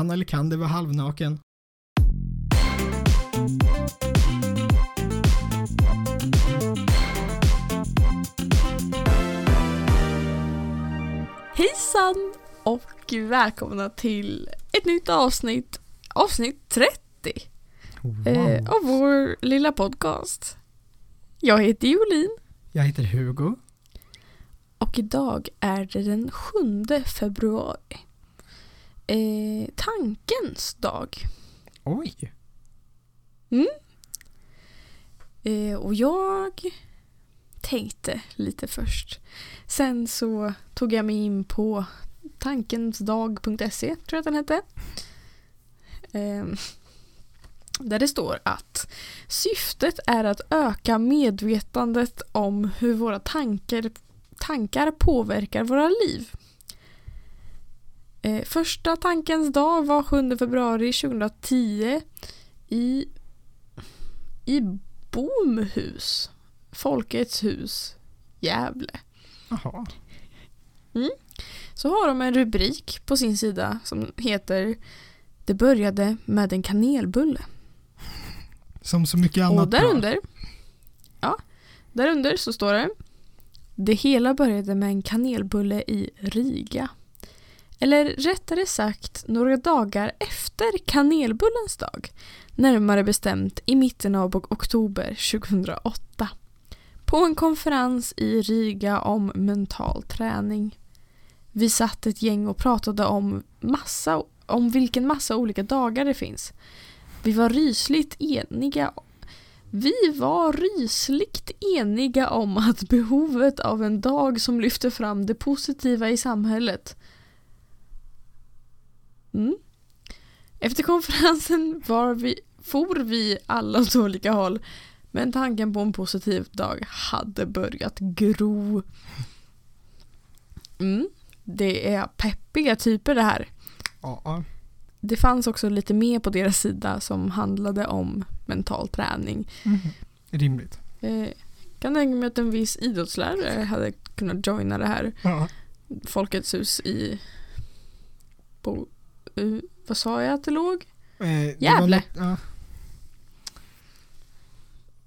Hanna Lekander var halvnaken. Hejsan och välkomna till ett nytt avsnitt, avsnitt 30 Wow. eh, av vår lilla podcast. Jag heter Jolin Jag heter Hugo. och idag är det den 7 februari. Eh, tankens dag. Oj. Eh, och jag tänkte lite först. Sen så tog jag mig in på tankensdag.se, tror jag att den hette. Eh, där det står att syftet är att öka medvetandet om hur våra tankar, tankar påverkar våra liv. Eh, första tankens dag var 7 februari 2010 i, i Bomhus. Folkets hus. Gävle. Jaha. Så har de en rubrik på sin sida som heter Det började med en kanelbulle. Som så mycket annat Och därunder Ja, därunder så står det Det hela började med en kanelbulle i Riga. Eller rättare sagt några dagar efter kanelbullens dag. Närmare bestämt i mitten av oktober 2008. På en konferens i Riga om mental träning. Vi satt ett gäng och pratade om massa, om vilken massa olika dagar det finns. Vi var rysligt eniga vi var rysligt eniga om att behovet av en dag som lyfter fram det positiva i samhället. Mm. Efter konferensen var vi, for vi alla åt olika håll men tanken på en positiv dag hade börjat gro. Mm. Det är peppiga typer det här. Ja. Det fanns också lite mer på deras sida som handlade om mental träning. Mhm. Rimligt. Eh, kan tänka mig att en viss idrottslärare hade kunnat joina det här Ja. Folkets hus i... Bo, uh, vad sa jag att det låg? Eh, Gävle. Ja.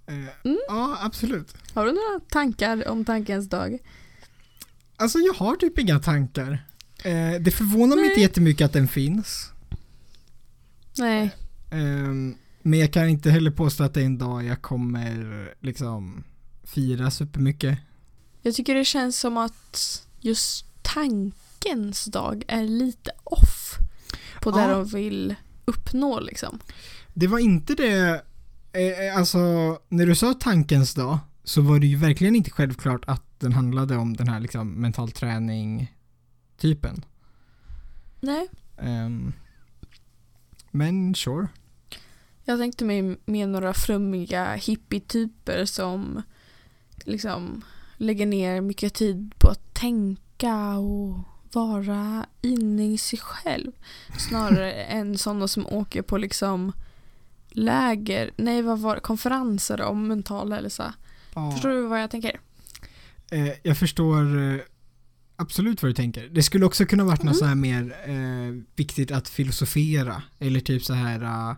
Eh, Mm. ja, absolut. Har du några tankar om tankens dag? Alltså jag har typ inga tankar. Eh, det förvånar mig Nej. inte jättemycket att den finns. Nej. Ehm, men jag kan inte heller påstå att det är en dag jag kommer liksom fira supermycket. Jag tycker det känns som att just tankens dag är lite off på det Ja. de vill uppnå liksom. Det var inte det, eh, alltså när du sa tankens dag så var det ju verkligen inte självklart att den handlade om den här liksom mental träning typen. Nej. Ehm, men sure. Jag tänkte mig med några flummiga hippie-typer som liksom lägger ner mycket tid på att tänka och vara inne i sig själv. Snarare än sådana som åker på liksom läger, nej vad var konferenser om mental hälsa. Ja. Förstår du vad jag tänker? Eh, jag förstår eh, absolut vad du tänker. Det skulle också kunna varit något Mm. så här mer eh, viktigt att filosofera eller typ så här eh,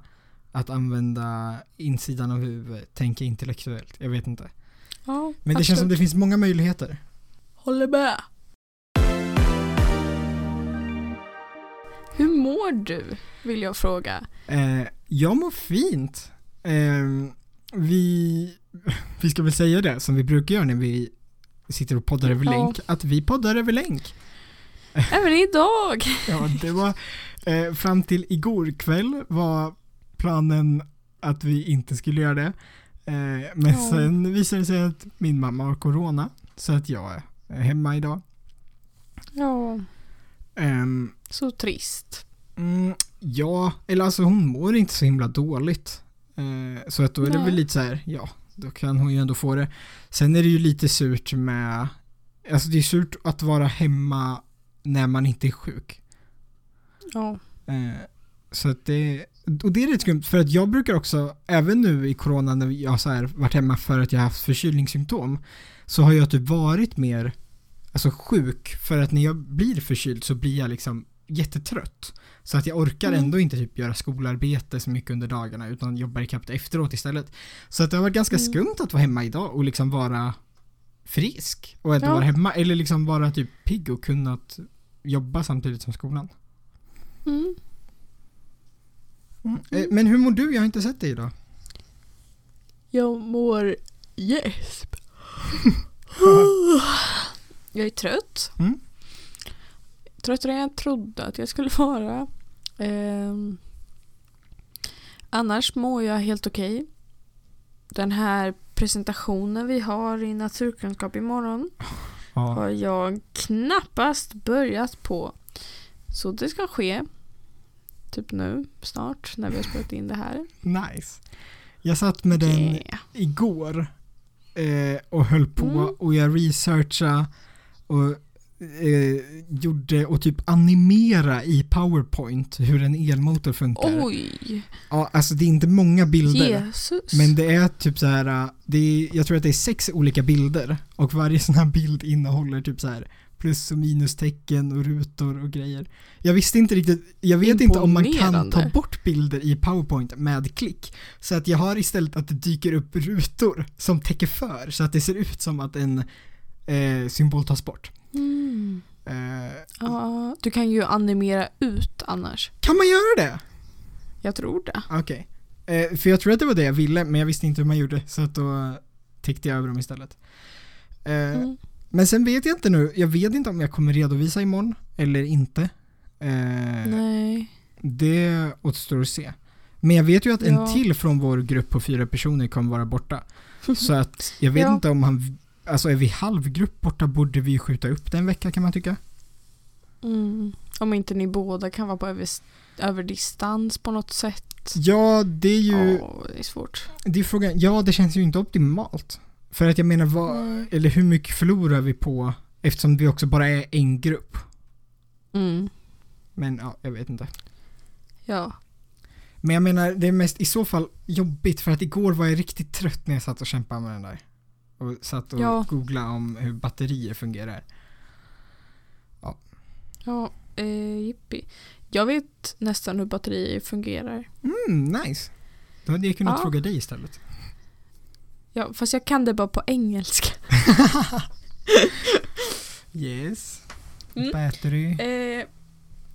att använda insidan av huvudet, tänka intellektuellt. Jag vet inte. Ja, Men det känns som det finns många möjligheter. Håller med. Hur mår du? Vill jag fråga. Eh, jag mår fint. Eh, vi, vi ska väl säga det som vi brukar göra när vi sitter och poddar över Ja. länk, att vi poddar över länk. Även idag. Ja, det var eh, fram till igår kväll var planen att vi inte skulle göra det. Eh, men Ja. sen visade det sig att min mamma har corona så att jag är hemma idag. Ja, Ehm, så trist. mm, ja, eller alltså hon mår inte så himla dåligt. Eh, så att då är det Nej. väl lite så här, ja, då kan hon ju ändå få det. Sen är det ju lite surt med, alltså det är surt att vara hemma när man inte är sjuk. Ja. Eh, så att det, och det är rätt skumt för att jag brukar också, även nu i corona när jag så här varit hemma för att jag har haft förkylningssymptom, så har jag typ varit mer, alltså sjuk, för att när jag blir förkyld så blir jag liksom jättetrött. Så att jag orkar Mm. ändå inte typ göra skolarbete så mycket under dagarna utan jobbar ikapp efteråt istället. Så att det har varit ganska Mm. skumt att vara hemma idag och liksom vara frisk och ändå Ja. vara hemma eller liksom vara typ pigg och kunnat jobba samtidigt som skolan. Mm. Eh, Men hur mår du? Jag har inte sett dig idag. Jag mår gäsp. jag är trött. Mm. Tröttare än jag trodde att jag skulle vara. Ehm, annars mår jag helt okej. Den här presentationen vi har i naturkunskap imorgon Ja. har jag knappast börjat på. Så det ska ske. Typ nu, snart, när vi har spelat in det här. Nice. Jag satt med den Yeah. igår eh, och höll på Mm. och jag researchade och eh, gjorde och typ animera i powerpoint hur en elmotor funkar. Oj! Ja, alltså det är inte många bilder. Jesus! Men det är typ så här, äh, det är, jag tror att det är sex olika bilder och varje sån här bild innehåller typ så här plus och minustecken och rutor och grejer. Jag visste inte riktigt, jag vet inte om man kan ta bort bilder i powerpoint med klick. Så att jag har istället att det dyker upp rutor som täcker för så att det ser ut som att en eh, symbol tas bort. Mm. Eh, Ja, du kan ju animera ut annars. kan man göra det? Jag tror det. Okej. Eh, för jag tror att det var det jag ville men jag visste inte hur man gjorde så att då täckte jag över dem istället. Eh, Mm. Men sen vet jag inte nu, jag vet inte om jag kommer redovisa imorgon eller inte. Eh, Nej. det återstår att se. Men jag vet ju att en Ja. till från vår grupp på fyra personer kommer vara borta. Så att jag vet Ja. inte om han, alltså är vi halvgrupp borta borde vi skjuta upp det en vecka kan man tycka. Mm. Om inte ni båda kan vara på över, över distans på något sätt. Ja, det är ju, Åh, det är svårt. det är frågan, ja det känns ju inte optimalt. För att jag menar vad, Nej. eller hur mycket förlorar vi på eftersom vi också bara är en grupp. Mm. Men ja, jag vet inte. Ja. Men jag menar, det är mest i så fall jobbigt för att igår var jag riktigt trött när jag satt och kämpade med den där. Och satt och Ja. googlade om hur batterier fungerar. Ja, eh, jippi. Jag vet nästan hur batterier fungerar. Mm, nice. Då hade jag kunnat Ja. fråga dig istället. Ja, fast jag kan det bara på engelska. Yes. Mm. Battery. Eh,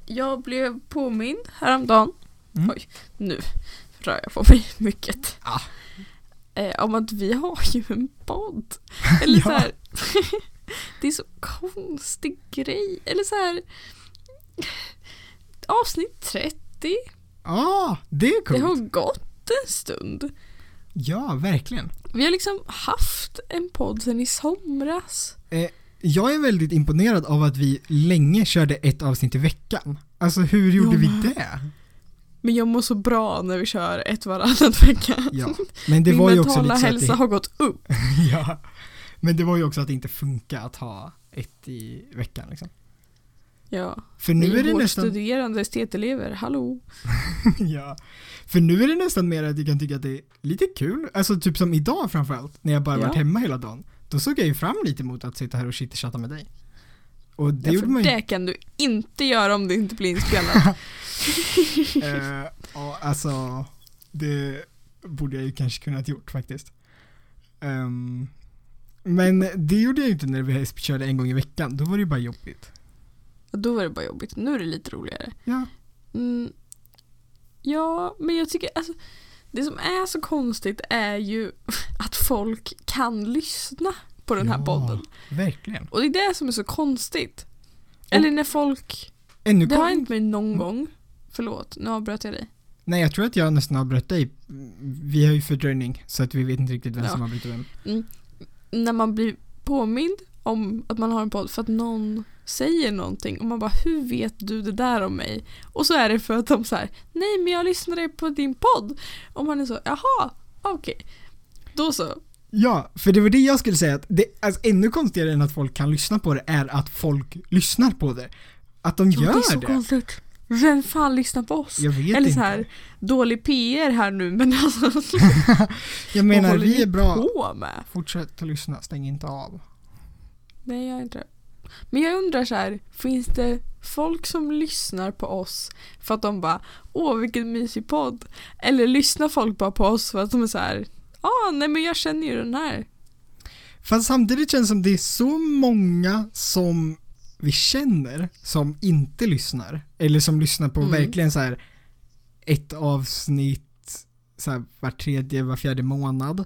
jag blev påmind häromdagen. Mm. Oj, nu rör jag på mig mycket. Ah. Eh, om att vi har ju en podd. Eller Ja. så här, Det är så konstig grej. Eller så här. Avsnitt 30. Ja, ah, det är Det har coolt. gått en stund. Ja, verkligen. Vi har liksom haft en podd sedan i somras. Jag är väldigt imponerad av att vi länge körde ett avsnitt i veckan. Alltså hur gjorde Jag vi det? Men jag mår så bra när vi kör ett varannat vecka. Ja, men det Min var ju också lite hälsa det, har gått upp. ja, men det var ju också att det inte funkar att ha ett i veckan liksom. Ja. För nu är det nästan, studerande estetelever, hallå. ja, för nu är det nästan mer att jag kan tycka att det är lite kul, alltså typ som idag framförallt, när jag bara Ja. varit hemma hela dagen. Då såg jag ju fram lite mot att sitta här och chitchatta med dig. Och det Ja, för man det kan du inte göra om det inte blir inspelat. eh, ja, alltså, det borde jag ju kanske kunnat gjort faktiskt. Ehm, men det gjorde jag ju inte när vi körde en gång i veckan, då var det ju bara jobbigt. Och Då var det bara jobbigt. Nu är det lite roligare. Ja, Mm. Ja, men jag tycker alltså det som är så konstigt är ju att folk kan lyssna på den här Ja. podden. verkligen. Och det är det som är så konstigt. Eller när folk, Ännu det har hänt mig någon gång. Förlåt, nu avbröt jag dig. Nej, jag tror att jag nästan avbröt dig. Vi har ju fördröjning, så att vi vet inte riktigt vem Ja. som avbryter vem. När man blir påmind om att man har en podd för att någon säger någonting och man bara hur vet du det där om mig? Och så är det för att de så här, nej men jag lyssnade på din podd. Och man är så, jaha, okej. Då så. Ja, för det var det jag skulle säga att det, alltså, ännu konstigare än att folk kan lyssna på det är att folk lyssnar på det. Att de Ja, gör det är så det. konstigt. Vem fan lyssnar på oss? Jag vet Eller inte. så här, dålig PR här nu men alltså. jag menar, vi är bra. på med? Fortsätt att lyssna, stäng inte av. Nej jag är inte. Men jag undrar så här, finns det folk som lyssnar på oss för att de bara åh vilken mysig podd? Eller lyssnar folk bara på oss för att de är så här ah nej men jag känner ju den här. Fast samtidigt känns det som det är så många som vi känner som inte lyssnar. Eller som lyssnar på Mm. verkligen så här ett avsnitt så här, var tredje, var fjärde månad.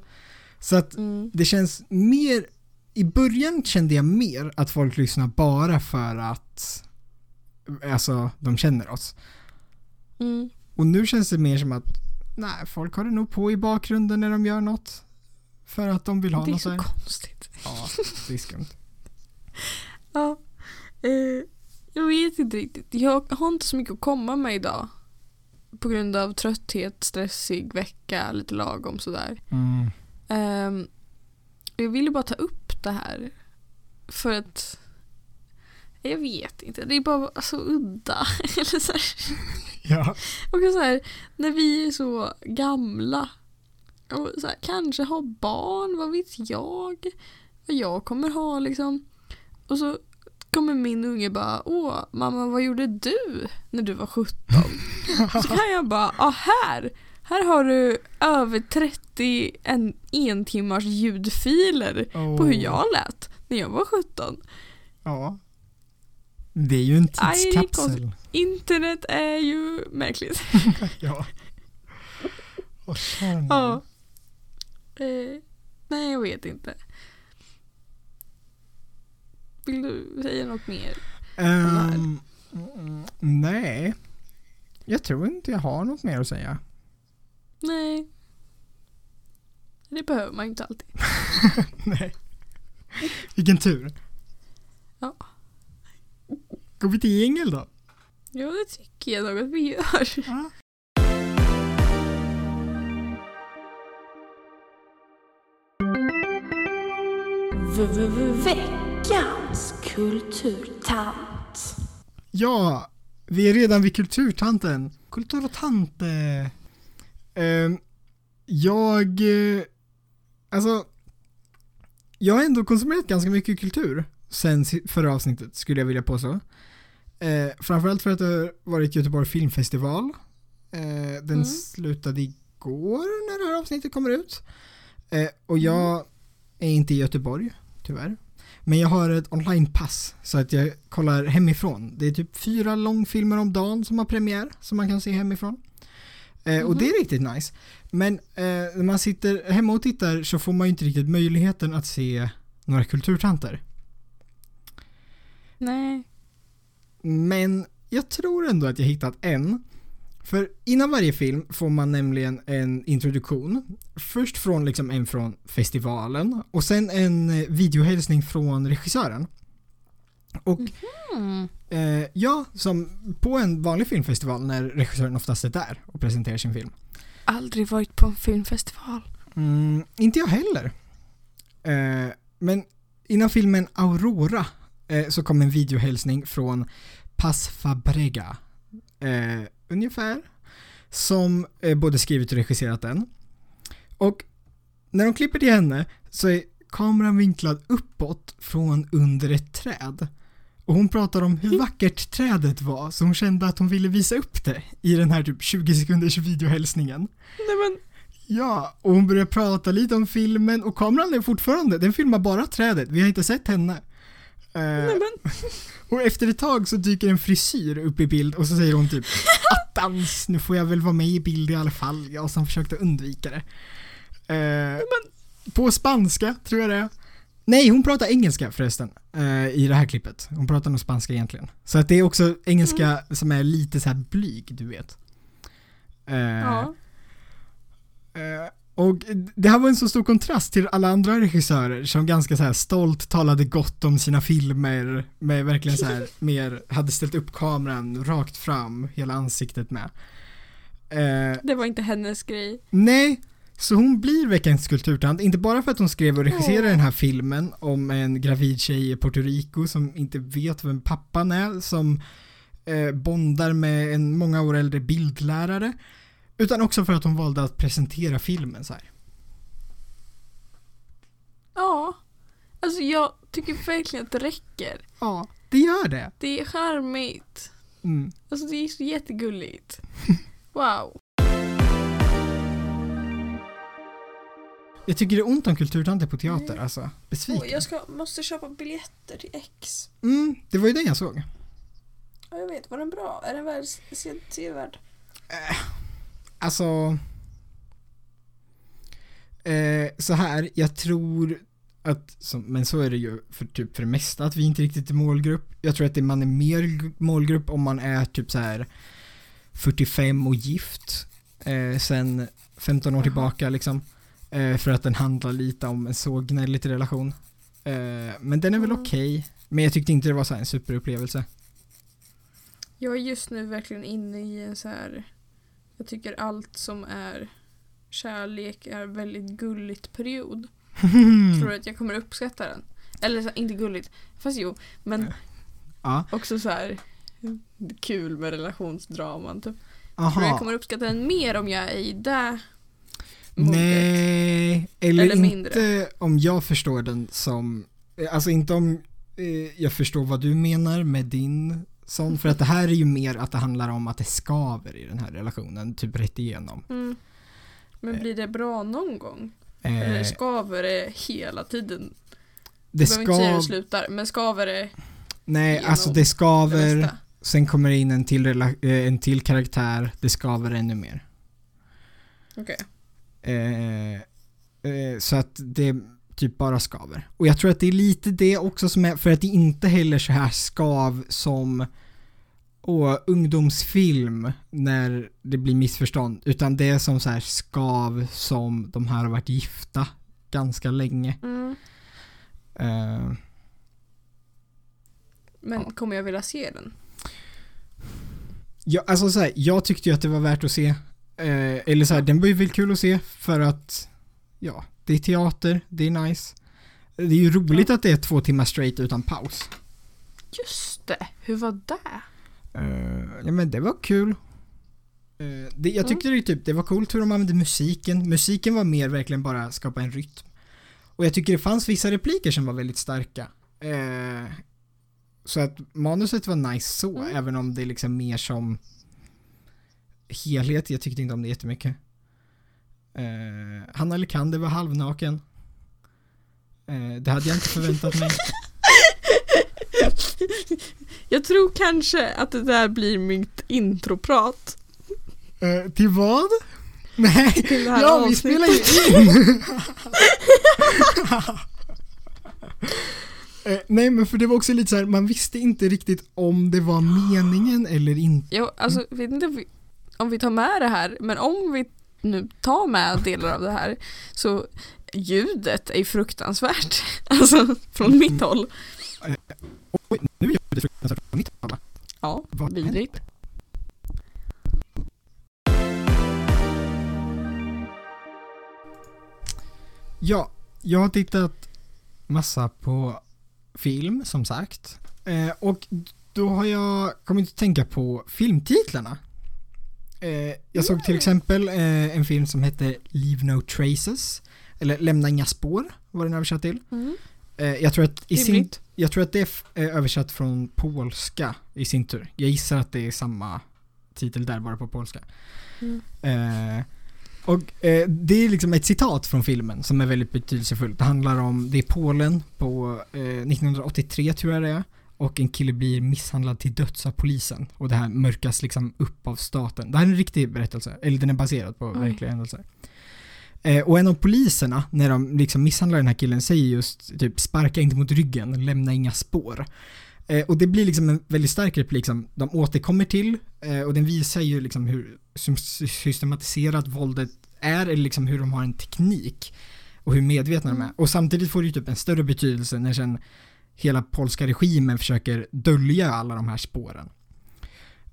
Så att Mm. det känns mer, i början kände jag mer att folk lyssnar bara för att alltså de känner oss. Mm. Och nu känns det mer som att nej, folk har det nog på i bakgrunden när de gör något. För att de vill ha Det är något så här. konstigt. Ja, det är skumt. Ja. Eh, jag vet inte riktigt. Jag har inte så mycket att komma med idag. På grund av trötthet, stressig vecka, lite lagom sådär. Mm. Ehm, jag ville bara ta upp det här. För att jag vet inte, det är bara så udda. Eller så här. Ja. Och så här, när vi är så gamla och så här, kanske har barn, vad vet jag? Vad jag kommer ha liksom. Och så kommer min unge bara, åh mamma vad gjorde du när du var 17? Så kan jag bara, ah här! Här har du över 30 en, en timmars ljudfiler på hur jag lät när jag var 17. Ja. Det är ju en tidskapsel. Internet är ju märkligt. ja. Fan. Ja. Eh, nej, jag vet inte. Vill du säga något mer? Mm, nej. Jag tror inte jag har något mer att säga. Nej. Det behöver man ju inte alltid. nej. Vilken tur. Ja. Går vi till jingel då? Ja, det tycker jag nog att vi gör. Ja. Veckans kulturtant. Ja, vi är redan vid kulturtanten. Kulturtante. Ehm, jag, eh, alltså, jag har ändå konsumerat ganska mycket kultur sen förra avsnittet skulle jag vilja påstå. Eh, framförallt för att det har varit Göteborg filmfestival. Eh, den Mm. slutade igår när det här avsnittet kommer ut. Eh, och jag är inte i Göteborg, tyvärr. Men jag har ett onlinepass så att jag kollar hemifrån. Det är typ fyra långfilmer om dagen som har premiär som man kan se hemifrån. Eh, Och det är riktigt nice. Men eh, när man sitter hemma och tittar så får man ju inte riktigt möjligheten att se några kulturtanter. Nej. Men jag tror ändå att jag hittat en. För innan varje film får man nämligen en introduktion. Först från liksom en från festivalen och sen en eh, videohälsning från regissören. Och Mm. eh, ja, som på en vanlig filmfestival när regissören oftast är där och presenterar sin film. Aldrig varit på en filmfestival. Mm, inte jag heller. Eh, men innan filmen Aurora eh, så kom en videohälsning från Paz Fabrega. Eh, ungefär. Som eh, både skrivit och regisserat den. Och när de klipper till henne så är kameran vinklad uppåt från under ett träd. Och hon pratar om hur vackert trädet var så hon kände att hon ville visa upp det i den här typ 20 sekunders videohälsningen. Nej men, Ja, och hon börjar prata lite om filmen och kameran är fortfarande, den filmar bara trädet, vi har inte sett henne. Eh, och efter ett tag så dyker en frisyr upp i bild och så säger hon typ Attans, nu får jag väl vara med i bild i alla fall, jag som försökte undvika det. Eh, på spanska, tror jag det är. Nej, hon pratar engelska förresten eh, i det här klippet. Hon pratar nog spanska egentligen. Så att det är också engelska som är lite så här blyg, du vet. Eh, Ja. Och det här var en så stor kontrast till alla andra regissörer som ganska så här stolt talade gott om sina filmer med verkligen så här mer, hade ställt upp kameran rakt fram, hela ansiktet med. Eh, Det var inte hennes grej. nej, så hon blir veckans kulturtant, inte bara för att hon skrev och regisserade Åh. den här filmen om en gravid tjej i Puerto Rico som inte vet vem pappan är, som eh, bondar med en många år äldre bildlärare. Utan också för att hon valde att presentera filmen så här. Ja. Alltså jag tycker verkligen att det räcker. Ja, det gör det. Det är charmigt. Mm. Alltså det är så jättegulligt. Wow. Jag tycker det är ont om kulturtanter på teater, alltså. Besviken. jag ska, måste köpa biljetter till X. Mm, det var ju den jag såg. Ja, jag vet, var den bra? Är den väl se- sevärd? Alltså... Eh, så här, jag tror att, som, men så är det ju för, typ för det mesta, att vi inte riktigt är målgrupp. Jag tror att det, man är mer målgrupp om man är typ så här 45 och gift eh, sen 15 år Jaha. tillbaka liksom. Eh, för att den handlar lite om en så gnällig relation. Eh, men den är väl okej. Men jag tyckte inte det var så en superupplevelse. Jag är just nu verkligen inne i en så här. Jag tycker allt som är kärlek är väldigt gulligt period. Tror du att jag kommer uppskatta den? Eller så, inte gulligt, fast jo, men Ja, också så här kul med relationsdraman typ. Tror du jag aha. kommer uppskatta den mer om jag är i det modet? Nej, eller, Eller inte om jag förstår den som, eh, alltså inte om eh, jag förstår vad du menar med din sån, för att det här är ju mer att det handlar om att det skaver i den här relationen, typ rätt igenom. Mm. Men blir det bra någon gång? Eh, Eller skaver det hela tiden? det behöver inte säga hur det slutar, men skaver det nej alltså det det skaver, mesta? sen kommer det in en till, eh, en till karaktär, det skaver ännu mer. Okej. Eh, eh, så att det typ bara skaver. Och jag tror att det är lite det också som är, för att det är inte heller så här skav som och ungdomsfilm när det blir missförstånd, utan det är som så här skav som de här har varit gifta ganska länge. Mm. Eh, Men Ja. kommer jag vilja se den? ja, alltså så här, jag tyckte ju att det var värt att se. Eh, eller så här, den var ju väl kul att se för att, ja, det är teater, det är nice. Det är ju roligt att det är två timmar straight utan paus. Just det, hur var det? Eh, ja men det var kul. Eh, det, jag tyckte det, typ, det var coolt hur de använde musiken. Musiken var mer verkligen bara skapa en rytm. Och jag tycker det fanns vissa repliker som var väldigt starka. Eh, så att manuset var nice så, Mm. även om det är liksom mer som helhet. Jag tyckte inte om det jättemycket. Eh, Hanna Lekander var halvnaken. Eh, det hade jag inte förväntat mig. Jag tror kanske att det där blir mitt introprat. Eh, till vad? Nej, Till ja vi spelar ju in! Eh, Nej men för det var också lite så här, man visste inte riktigt om det var meningen eller inte. Jag alltså, vet inte om vi, om vi tar med det här, men om vi nu tar med delar av det här så ljudet är fruktansvärt. Alltså från mitt håll. Oj, nu gör det fruktansvärt på mitt håll. Ja, vidrigt. Ja, jag har tittat massa på film som sagt. Eh, och då har jag kommit att tänka på filmtitlarna. Eh, jag såg till exempel eh, en film som heter Leave No Traces. Eller Lämna inga spår var den översatt till. Mm. Eh, jag, tror att i sin, jag tror att det är översatt från polska i sin tur. Jag gissar att det är samma titel där bara på polska. Mm. Eh, och eh, det är liksom ett citat från filmen som är väldigt betydelsefullt. Det handlar om, det är Polen på eh, 1983 tror jag det är. Och en kille blir misshandlad till döds av polisen. Och det här mörkas liksom upp av staten. Det här är en riktig berättelse, eller den är baserad på Oj. verkliga händelser. Eh, och en av poliserna, när de liksom misshandlar den här killen, säger just typ sparka inte mot ryggen, lämna inga spår. Eh, och det blir liksom en väldigt stark replik som de återkommer till eh, och den visar ju liksom hur systematiserat våldet är eller liksom hur de har en teknik och hur medvetna de är. Och samtidigt får det ju typ en större betydelse när sen hela polska regimen försöker dölja alla de här spåren.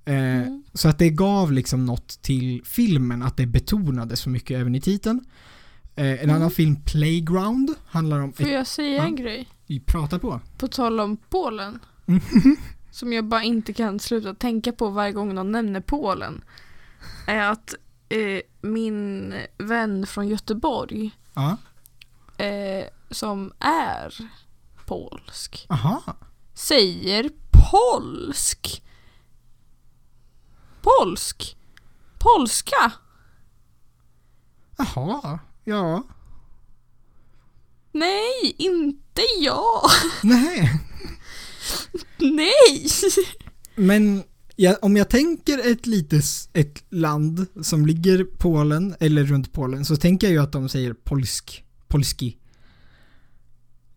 Eh, Mm. Så att det gav liksom något till filmen, att det betonades så mycket även i titeln. Eh, en Mm. annan film, Playground, handlar om... Får jag säga en grej? Vi pratar på. På tal om Polen. Som jag bara inte kan sluta tänka på varje gång någon nämner Polen. Är att eh, min vän från Göteborg eh, som är polsk. Aha. Säger polsk. Polsk. Polska. Jaha. Ja. Nej, inte jag. Nej. Nej. Men ja, om jag tänker ett litet ett land som ligger Polen eller runt Polen så tänker jag ju att de säger polsk, polski.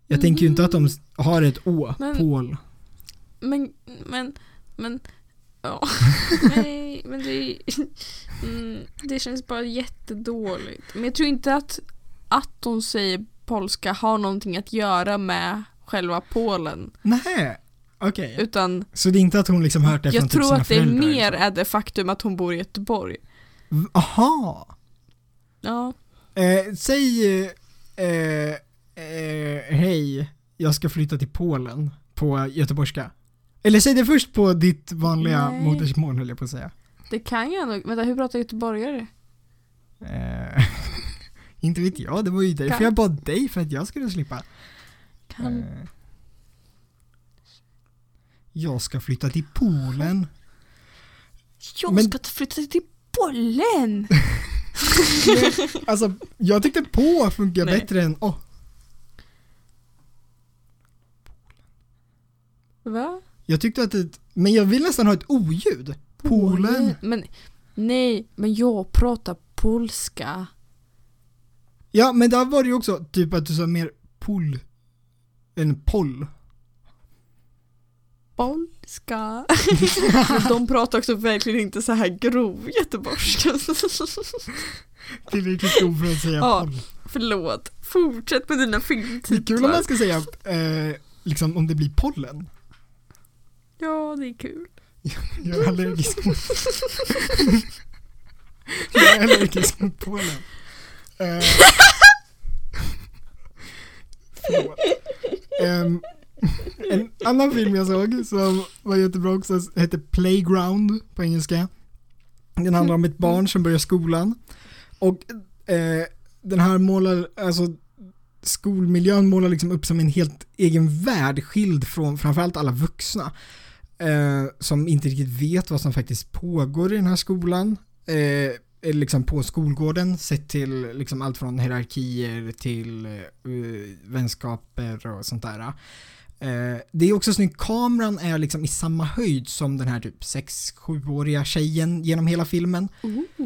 Jag tänker ju inte att de har ett å, Men- Pol. Men, men, men, ja. Nej, men det, mm, det känns bara jättedåligt. Men jag tror inte att, att de säger polska har någonting att göra med själva Polen. Nej. Okej. Utan Så det är inte att hon liksom hört det från jag typ tror sina att det är mer liksom? är det faktum att hon bor i Göteborg. Aha. Ja. Eh, säg eh, eh, hej, jag ska flytta till Polen på göteborgska. Eller säg det först på ditt vanliga Nej. modersmål höll jag på att säga. Det kan jag nog. Vänta, hur pratar göteborgare? Eh, inte vet jag, det var ju därför Kan- jag bad dig för att jag skulle slippa. Kan... Eh, jag ska flytta till Polen. Jag men- ska flytta till Polen! Alltså, jag tyckte på funkar Nej. bättre än åh. Va? Jag tyckte att det, men jag vill nästan ha ett oljud. Polen. Men nej, men jag pratar polska. Ja, men där var det ju också typ att du sa mer pol än poll. Polska. de pratar också verkligen inte så här grov göteborgska. Tillräckligt god för att säga Ja. poll. Förlåt. Fortsätt med dina Det är kul om filmtitlar. man ska säga, eh, liksom om det blir pollen. Ja, det är kul. Jag är allergisk mot Jag är allergisk mot förlåt. Ehm, en annan film jag såg som var jättebra också hette Playground på engelska. Den handlar om ett barn som börjar skolan. Och eh, den här målar, alltså skolmiljön målar liksom upp som en helt egen värld skild från framförallt alla vuxna. Eh, som inte riktigt vet vad som faktiskt pågår i den här skolan. Eh, liksom på skolgården sett till liksom allt från hierarkier till eh, vänskaper och sånt där. Eh, det är också snyggt, kameran är liksom i samma höjd som den här typ 6-7-åriga tjejen genom hela filmen.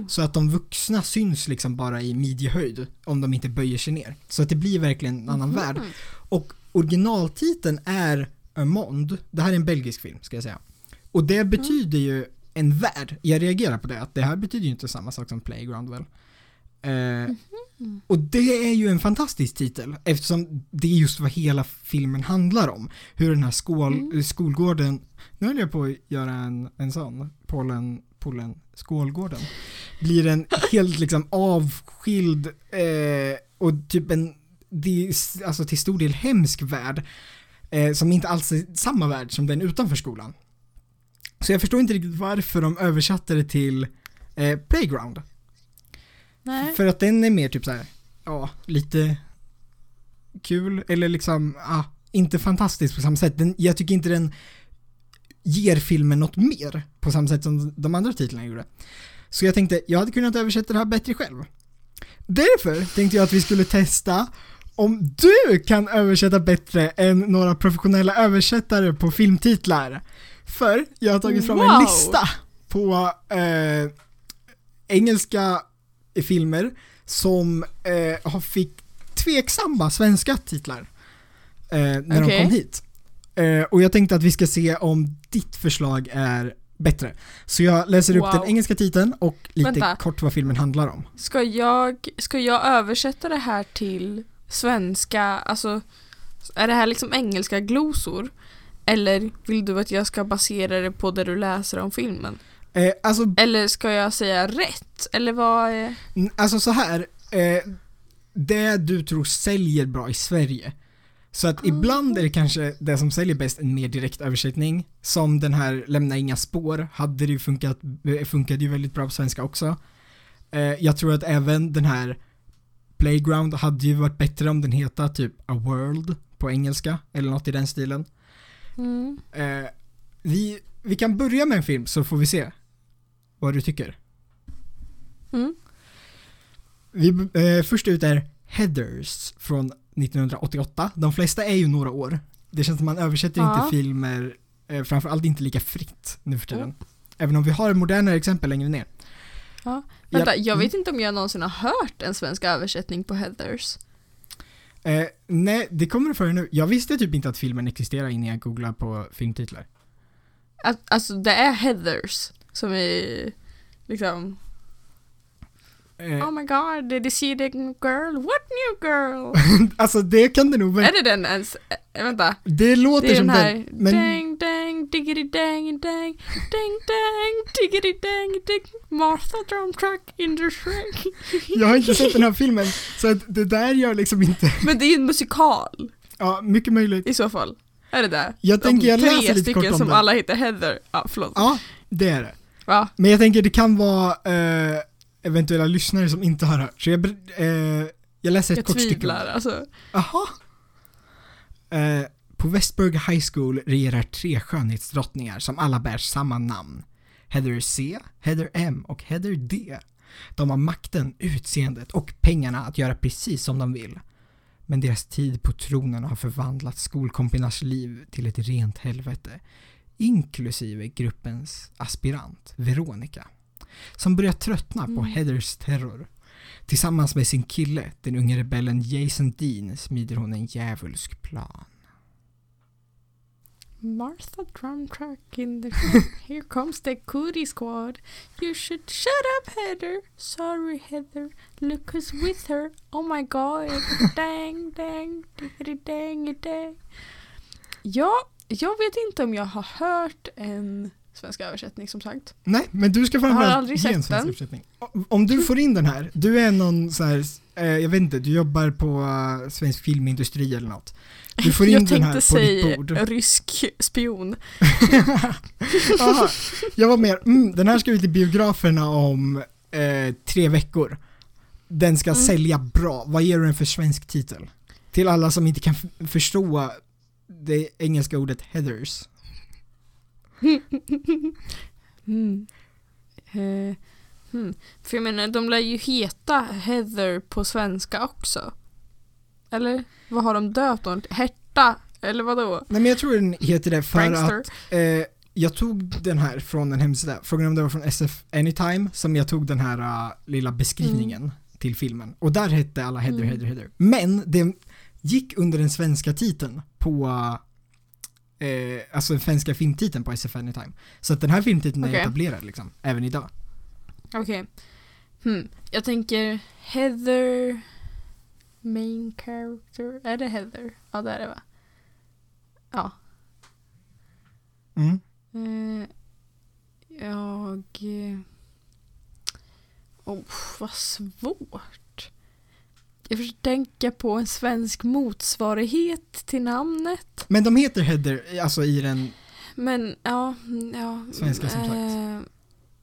Så att de vuxna syns liksom bara i midjehöjd om de inte böjer sig ner. Så att det blir verkligen en annan värld. Och originaltiteln är Un Monde. Det här är en belgisk film ska jag säga. Och det betyder ju en värld. Jag reagerar på det, att det här betyder ju inte samma sak som Playground väl. Eh, och det är ju en fantastisk titel eftersom det är just vad hela filmen handlar om. Hur den här skål, skolgården, nu höll jag på att göra en, en sån, Polen, Polen, Skålgården. Blir en helt liksom avskild eh, och typ en, det är alltså till stor del hemsk värld. Eh, som inte alls är samma värld som den utanför skolan. Så jag förstår inte riktigt varför de översatte det till eh, Playground. Nej. För att den är mer typ så här, ja, lite kul eller liksom, ah, inte fantastisk på samma sätt. Den, jag tycker inte den ger filmen något mer på samma sätt som de andra titlarna gjorde. Så jag tänkte, jag hade kunnat översätta det här bättre själv. Därför tänkte jag att vi skulle testa om du kan översätta bättre än några professionella översättare på filmtitlar. För jag har tagit fram en Wow. lista på eh, engelska filmer som eh, har fick tveksamma svenska titlar eh, när Okej. de kom hit. Eh, och jag tänkte att vi ska se om ditt förslag är bättre. Så jag läser upp Wow. den engelska titeln och lite Vänta. kort vad filmen handlar om. Ska jag, ska jag översätta det här till svenska, alltså är det här liksom engelska glosor? Eller vill du att jag ska basera det på det du läser om filmen? Eh, alltså, Eller ska jag säga rätt? Eller vad är... alltså så här, eh, det du tror säljer bra i Sverige. Så att ibland är det kanske det som säljer bäst en mer direkt översättning. Som den här Lämna inga spår, hade det ju funkat, eh, funkade ju väldigt bra på svenska också. Eh, jag tror att även den här Playground hade ju varit bättre om den heter typ A World på engelska eller något i den stilen. Mm. Eh, vi, vi kan börja med en film så får vi se vad du tycker. Mm. Vi, eh, först ut är Heathers från 1988. De flesta är ju några år. Det känns som man översätter Ja. inte filmer, eh, framförallt inte lika fritt nu för tiden. Mm. Även om vi har modernare exempel längre ner. Ja. Vänta, Ja, jag mm. vet inte om jag någonsin har hört en svensk översättning på Heathers. Eh, nej, det kommer du för nu. Jag visste typ inte att filmen existerar innan jag googlade på filmtitlar. Att, alltså det är Heathers som är liksom Eh, Oh my god, did you see the girl? What new girl? alltså det kan det nog vara. är det den ens? Äh, vänta. Det låter Det är som den här den, men dang dang diggity dang dang dang dang diggity dang ding Martha drum truck in the shrek. jag har inte sett den här filmen. Så att det där gör liksom inte, Men det är ju en musikal ja mycket möjligt. i så fall. Är det det? Jag tänker jag De läser tre lite kort stycken om som den. alla heter Heather. Ja, förlåt. Ja, det är det. Va? Men jag tänker det kan vara eh, eventuella lyssnare som inte har hört. Så jag, eh, jag läser ett Jag kort stycke. om tvivlar alltså. Jaha. Eh, på Westburg High School regerar tre skönhetsdrottningar som alla bär samma namn. Heather C, Heather M och Heather D. De har makten, utseendet och pengarna att göra precis som de vill. Men deras tid på tronen har förvandlat skolkompisarnas liv till ett rent helvete. Inklusive gruppens aspirant, Veronica. Som börjar tröttna på Mm. Heathers terror. Tillsammans med sin kille, den unge rebellen Jason Dean, smider hon en djävulsk plan. Martha drum truck in the. Here comes the cootie squad. You should shut up Heather. Sorry Heather. Look who's with her. Oh my god. Dang dang diggity dang dang. Ja, jag vet inte om jag har hört en svensk översättning som sagt. Nej, men du ska Jag framförallt ge en svensk översättning. Om du får in den här, du är någon så här, eh, jag vet inte, du jobbar på eh, svensk filmindustri eller något. Du får in jag den tänkte här på säga ditt bord. rysk spion. Aha, jag var mer, mm, den här ska ut i biograferna om eh, tre veckor. Den ska Mm. sälja bra. Vad ger du den för svensk titel? Till alla som inte kan förstå det engelska ordet heathers. Mm. Eh, hmm. För jag menar, de lär ju heta Heather på svenska också. Eller vad har de döpt dem till? Herta? Eller vad då? Nej men jag tror den heter det för Prankster? att eh, jag tog den här från en hemsida, frågan om det var från SF Anytime, som jag tog den här uh, lilla beskrivningen till filmen. Och där hette alla Heather, Mm. Heather, Heather. Men det gick under den svenska titeln på eh, alltså den svenska filmtiteln på SF Anytime. Så att den här filmtiteln är Okej. etablerad liksom, även idag. Okej. Hmm. Jag tänker Heather Main character. Är det Heather? Ja det är det va? Ja. Mm. Eh, jag... eh, Oh, vad svårt. Jag försöker tänka på en svensk motsvarighet till namnet. Men de heter Heather, alltså i den, Men ja, ja. Svenska som sagt. eh,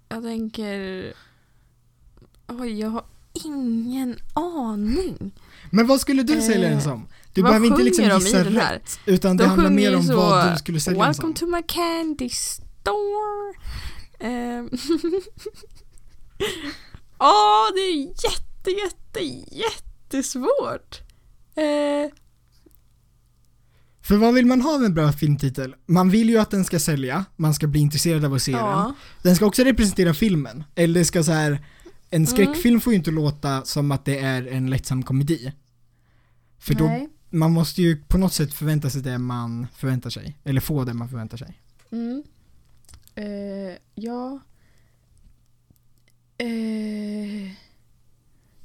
Jag tänker... Oj, jag har ingen aning. men vad skulle du sälja den Eh, som? Du vad behöver inte liksom de gissa här? rätt, utan det De handlar mer om så, vad du skulle sälja den som. Welcome to my candy store. Åh, det är jätte, jätte, jättesvårt. Eh, För vad vill man ha med en bra filmtitel? Man vill ju att den ska sälja, man ska bli intresserad av att se den. ja. Den ska också representera filmen. Eller ska så här, Mm. en skräckfilm får ju inte låta som att det är en lättsam komedi. För då, Nej. man måste ju på något sätt förvänta sig det man förväntar sig. Eller få det man förväntar sig. Mm. Eh, ja. Eh.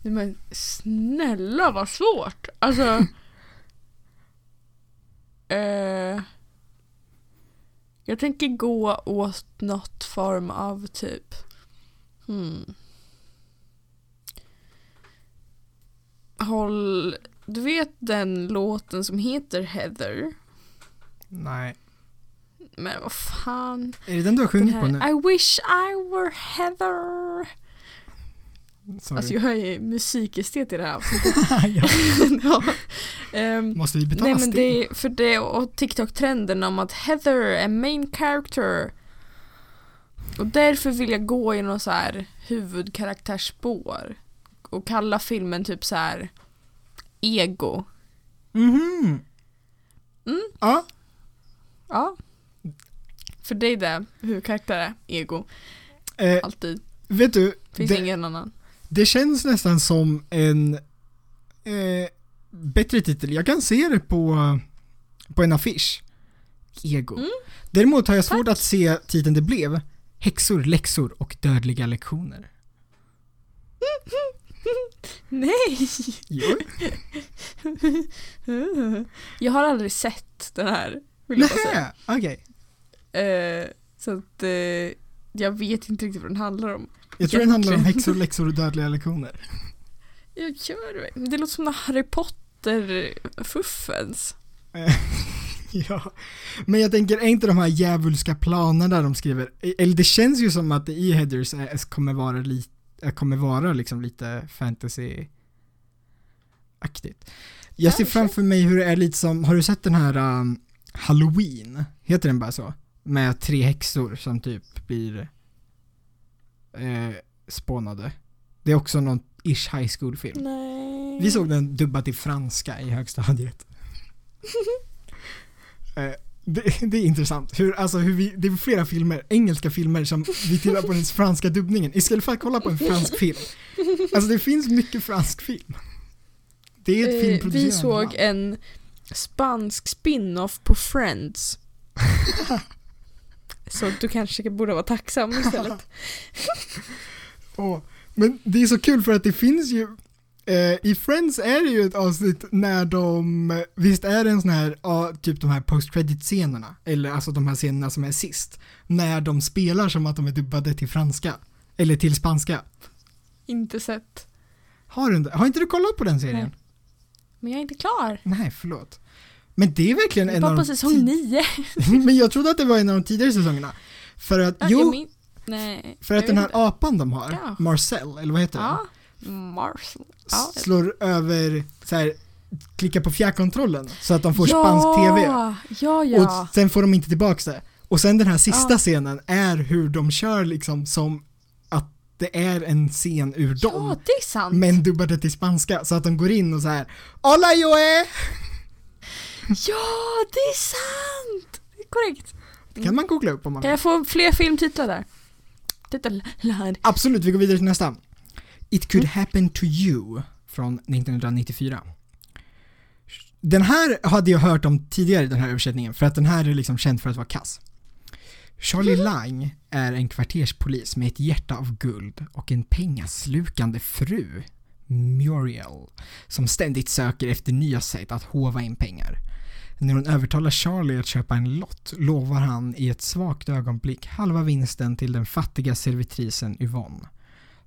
Nej men snälla vad svårt. Alltså. eh, jag tänker gå åt något form av typ. Hmm. Håll. Du vet den låten som heter Heather? Nej. Men vad fan. Är det den du har sjungit på nu? I wish I were Heather. Sorry. Alltså jag är musikestet i det här avsnittet. ja. Ehm, Måste vi betala Nej men det är för det och TikTok-trenden om att Heather är main character. Och därför vill jag gå i någon så här huvudkaraktärsspår. Och kalla filmen typ så här ego. Mhm. Mm. Ja, Ja. För det är det huvudkaraktär är, ego. eh, Alltid. vet du, Finns det, ingen annan. Det känns nästan som en eh, bättre titel. Jag kan se det på, på en affisch. Ego. Mm. Däremot har jag svårt Tack. att se titeln det blev. Häxor, läxor och dödliga lektioner. Nej! Jo. Jag har aldrig sett den här. Vill jag bara säga. Nähä, okej. Eh, så att eh, jag vet inte riktigt vad den handlar om. Jag tror den handlar om häxor, läxor och dödliga lektioner. Jag gör det. Det låter som Harry Potter-fuffens. Ja, men jag tänker, är inte de här djävulska planerna de skriver, eller det känns ju som att det i Headers är, kommer vara lite, kommer vara liksom lite fantasy-aktigt. Jag ser framför mig hur det är lite som, har du sett den här um, Halloween? Heter den bara så? Med tre häxor som typ blir eh, spånade. Det är också någon ish high school film. Nej. Vi såg den dubbad till franska i högstadiet. Eh, det, det är intressant. Hur, alltså hur vi, det är flera filmer, engelska filmer som vi tittar på den franska dubbningen istället för att kolla på en fransk film. Alltså det finns mycket fransk film. Det är ett Eh, filmproducerande vi såg land. en spansk spin-off på Friends. Så du kanske borde vara tacksam istället. Åh, men det är så kul för att det finns ju eh, i Friends är det ju ett avsnitt när de, visst är det en sån här, ja, typ de här post credit scenerna eller alltså de här scenerna som är sist, när de spelar som att de är dubbade till franska, eller till spanska. inte sett. Har du inte, har inte du kollat på den serien? Men jag är inte klar. Nej, förlåt. Men det är verkligen en av på de säsong tid- nio. Men jag trodde att det var en av de tidigare säsongerna. För att, Ja, jo, min- Nej. för att den här inte. apan de har, Ja. Marcel, eller vad heter den? Ja. Marshall. Ja. slår över, så här, klickar på fjärrkontrollen så att de får spansk TV. Ja, ja. Och sen får de inte tillbaks det. Och sen den här sista Ja. scenen är hur de kör liksom som att det är en scen ur Ja, dem. det är sant. Men dubbade till spanska så att de går in och så här Hola Joe! Ja, det är sant! Det är korrekt. Det kan man googla upp om man Kan vill. jag få fler filmtitlar där? Titlar. Absolut, vi går vidare till nästa. It could Mm. happen to you från 1994. Den här hade jag hört om tidigare, den här översättningen, för att den här är liksom känd för att vara kass. Charlie Lang är en kvarterspolis med ett hjärta av guld och en pengaslukande fru, Muriel, som ständigt söker efter nya sätt att håva in pengar. När hon övertalar Charlie att köpa en lott lovar han i ett svagt ögonblick halva vinsten till den fattiga servitrisen Yvonne.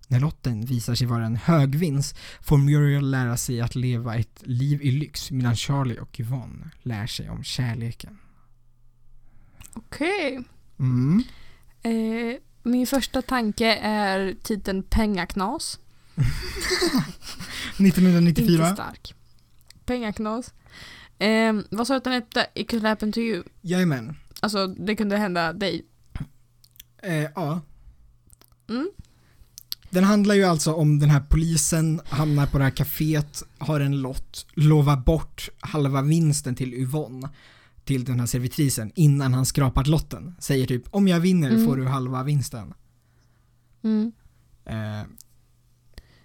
När lotten visar sig vara en hög vinst får Muriel lära sig att leva ett liv i lyx medan Charlie och Yvonne lär sig om kärleken. Okej. Mm. Eh, min första tanke är titeln Pengaknas. Inte 1994. stark. Pengaknas. Eh, vad sa du att den hette? It could happen to you. Jajamän. Alltså, det kunde hända dig. Eh, ja. Mm. Den handlar ju alltså om den här polisen hamnar på det här kaféet, har en lott, lovar bort halva vinsten till Yvonne till den här servitrisen innan han skrapat lotten. Säger typ om jag vinner Mm. får du halva vinsten. Mm. Eh,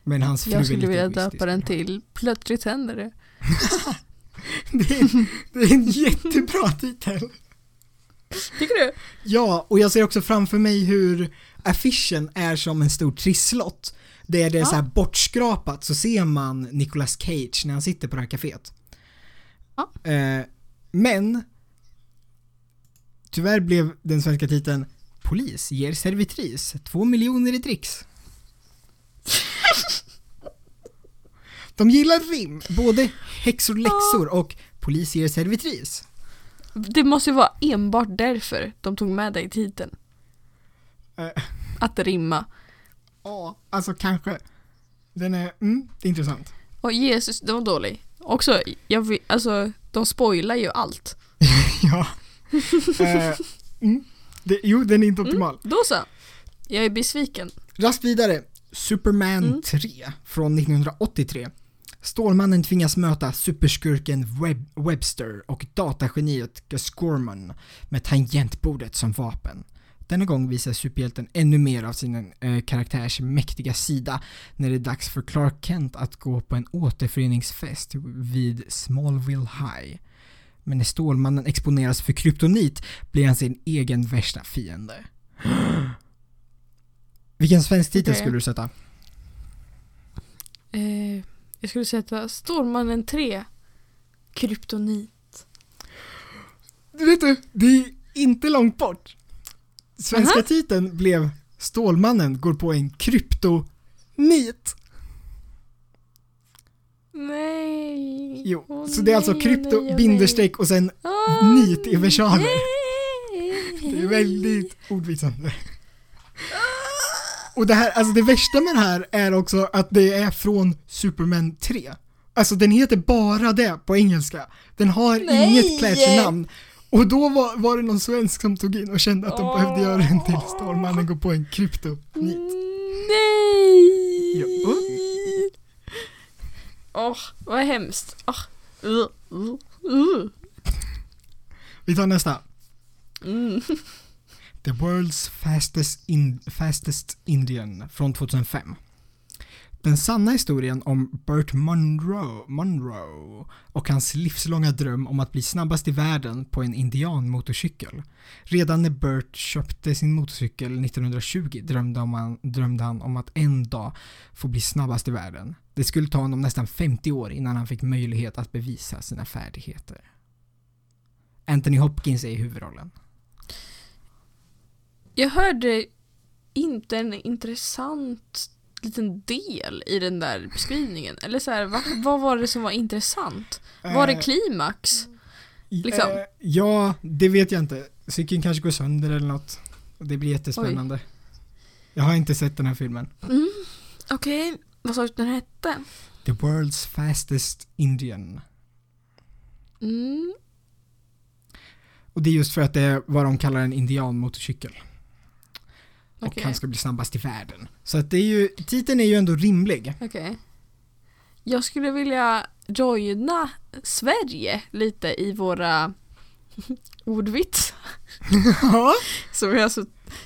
men hans fru Jag skulle vilja döpa den till Plötsligt händer det. det, är, det är en jättebra titel. Tycker du? Ja, och jag ser också framför mig hur affischen är som en stor trisslott. Där det är Ja. så här bortskrapat så ser man Nicolas Cage när han sitter på det här kaféet. Ja. Eh, men tyvärr blev den svenska titeln Polis ger servitris två miljoner i dricks. De gillar rim, både häxor, läxor och polis ger servitris. Det måste ju vara enbart därför de tog med dig i titeln. Eh, Att rimma. Ja, alltså kanske. Den är, mm, det är intressant. Och Jesus, den var dålig. Också, jag vill, alltså de spoilar ju allt. ja. Eh, mm. det, jo, den är inte Mm, optimal. då så. Jag är besviken. Raskt vidare. Superman Mm. 3 från 1983. Stålmannen tvingas möta superskurken Web Webster och datageniet Gus Gorman med tangentbordet som vapen. Denna gång visar superhjälten ännu mer av sin eh, karaktärs mäktiga sida när det är dags för Clark Kent att gå på en återföreningsfest vid Smallville High. Men när Stålmannen exponeras för kryptonit blir han sin egen värsta fiende. Vilken svensk titel skulle du sätta? Eh, jag skulle sätta Stålmannen 3. Kryptonit. Du vet du, det är inte långt bort. Svenska Aha. titeln blev Stålmannen går på en kryptonit. Nej. Jo, Åh, så det är alltså krypto, åh, nej, åh, binderstreck och sen nej. Ah, nit i versaler. Det är väldigt ordvitsande. Och det här, alltså det värsta med det här är också att det är från Superman 3. Alltså den heter bara det på engelska. Den har Nej! inget classy namn. Och då var, var det någon svensk som tog in och kände att de Åh. behövde göra en till Stålmannen går på en kryptonit. Nej! Jo. Åh, vad hemskt. Åh. Uh, uh, uh. Vi tar nästa. Mm. The World's Fastest, in, fastest Indian från 2005. Den sanna historien om Burt Munro, Monroe och hans livslånga dröm om att bli snabbast i världen på en indianmotorcykel. Redan när Burt köpte sin motorcykel 1920 drömde, han, drömde han om att en dag få bli snabbast i världen. Det skulle ta honom nästan 50 år innan han fick möjlighet att bevisa sina färdigheter. Anthony Hopkins är i huvudrollen. Jag hörde inte en intressant liten del i den där beskrivningen. Eller så här, va, vad var det som var intressant? Var det Eh, klimax? liksom? Eh, ja, det vet jag inte. Cykeln kanske går sönder eller något. Det blir jättespännande. Jag har inte sett den här filmen. Mm. Okej, vad sa du att den hette? The World's Fastest Indian. Mm. Och det är just för att det är vad de kallar en indianmotorcykel. Och han ska bli snabbast i världen. Så att det är ju, titeln är ju ändå rimlig. Okej. Jag skulle vilja joina Sverige lite i våra ordvits. Ja. Som jag så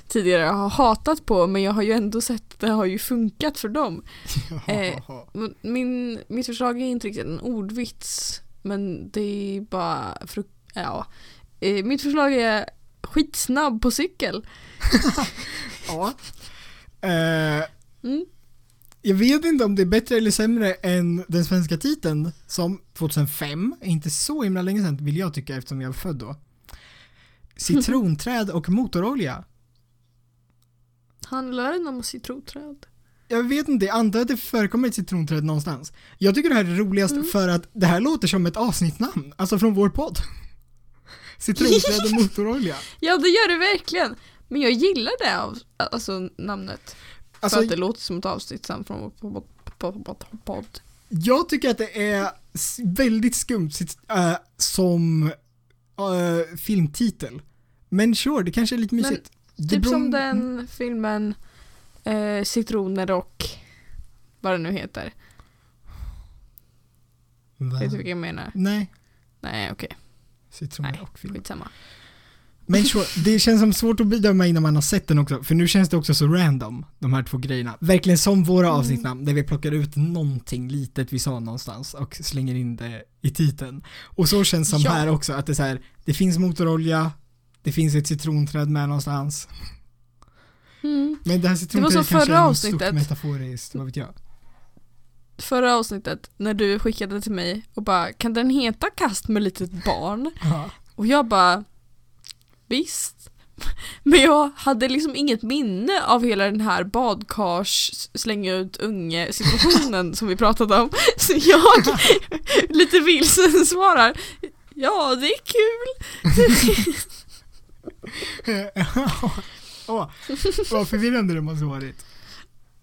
tidigare har hatat på men jag har ju ändå sett att det har ju funkat för dem. Eh, Min, mitt förslag är inte riktigt en ordvits men det är bara ja. Eh, Mitt förslag är skitsnabb på cykel. ja. Eh, Mm. jag vet inte om det är bättre eller sämre än den svenska titeln som 2005, är inte så himla länge sedan vill jag tycka eftersom jag var född då. Citronträd och motorolja. Handlar den om citronträd? Jag vet inte, jag antar att det förekommer ett citronträd någonstans. Jag tycker det här är roligast Mm. för att det här låter som ett avsnittnamn, alltså från vår podd. Citronträd och motorolja. Ja det gör det verkligen. Men jag gillar det av, alltså namnet. Alltså, för att det låter som ett avsnitt sen från podd. jag tycker att det är väldigt skumt äh, som äh, filmtitel. Men sure, det kanske är lite Men mysigt. Det Typ som den filmen eh, Citroner och vad det nu heter. Va? Vet du vilken jag menar? Nej, Nej okej, citroner Nej, och film. skitsamma. Men det känns som svårt att bedöma innan man har sett den också, för nu känns det också så random, de här två grejerna. Verkligen som våra Mm. avsnittnamn, där vi plockar ut någonting litet vi sa någonstans och slänger in det i titeln. Och så känns som Ja. här också, att det är så här, det finns motorolja, det finns ett citronträd med någonstans. Mm. Men det här som citronträdet kanske förra är något stort avsnittet. metaforiskt, vad vet jag. Förra avsnittet när du skickade till mig och bara kan den heta kast med litet barn? Ja. Och jag bara visst. Men jag hade liksom inget minne av hela den här badkars slänga ut unge situationen som vi pratade om. Så jag lite vilsen svarar Ja det är kul. Åh, vad förvirrande det måste varit.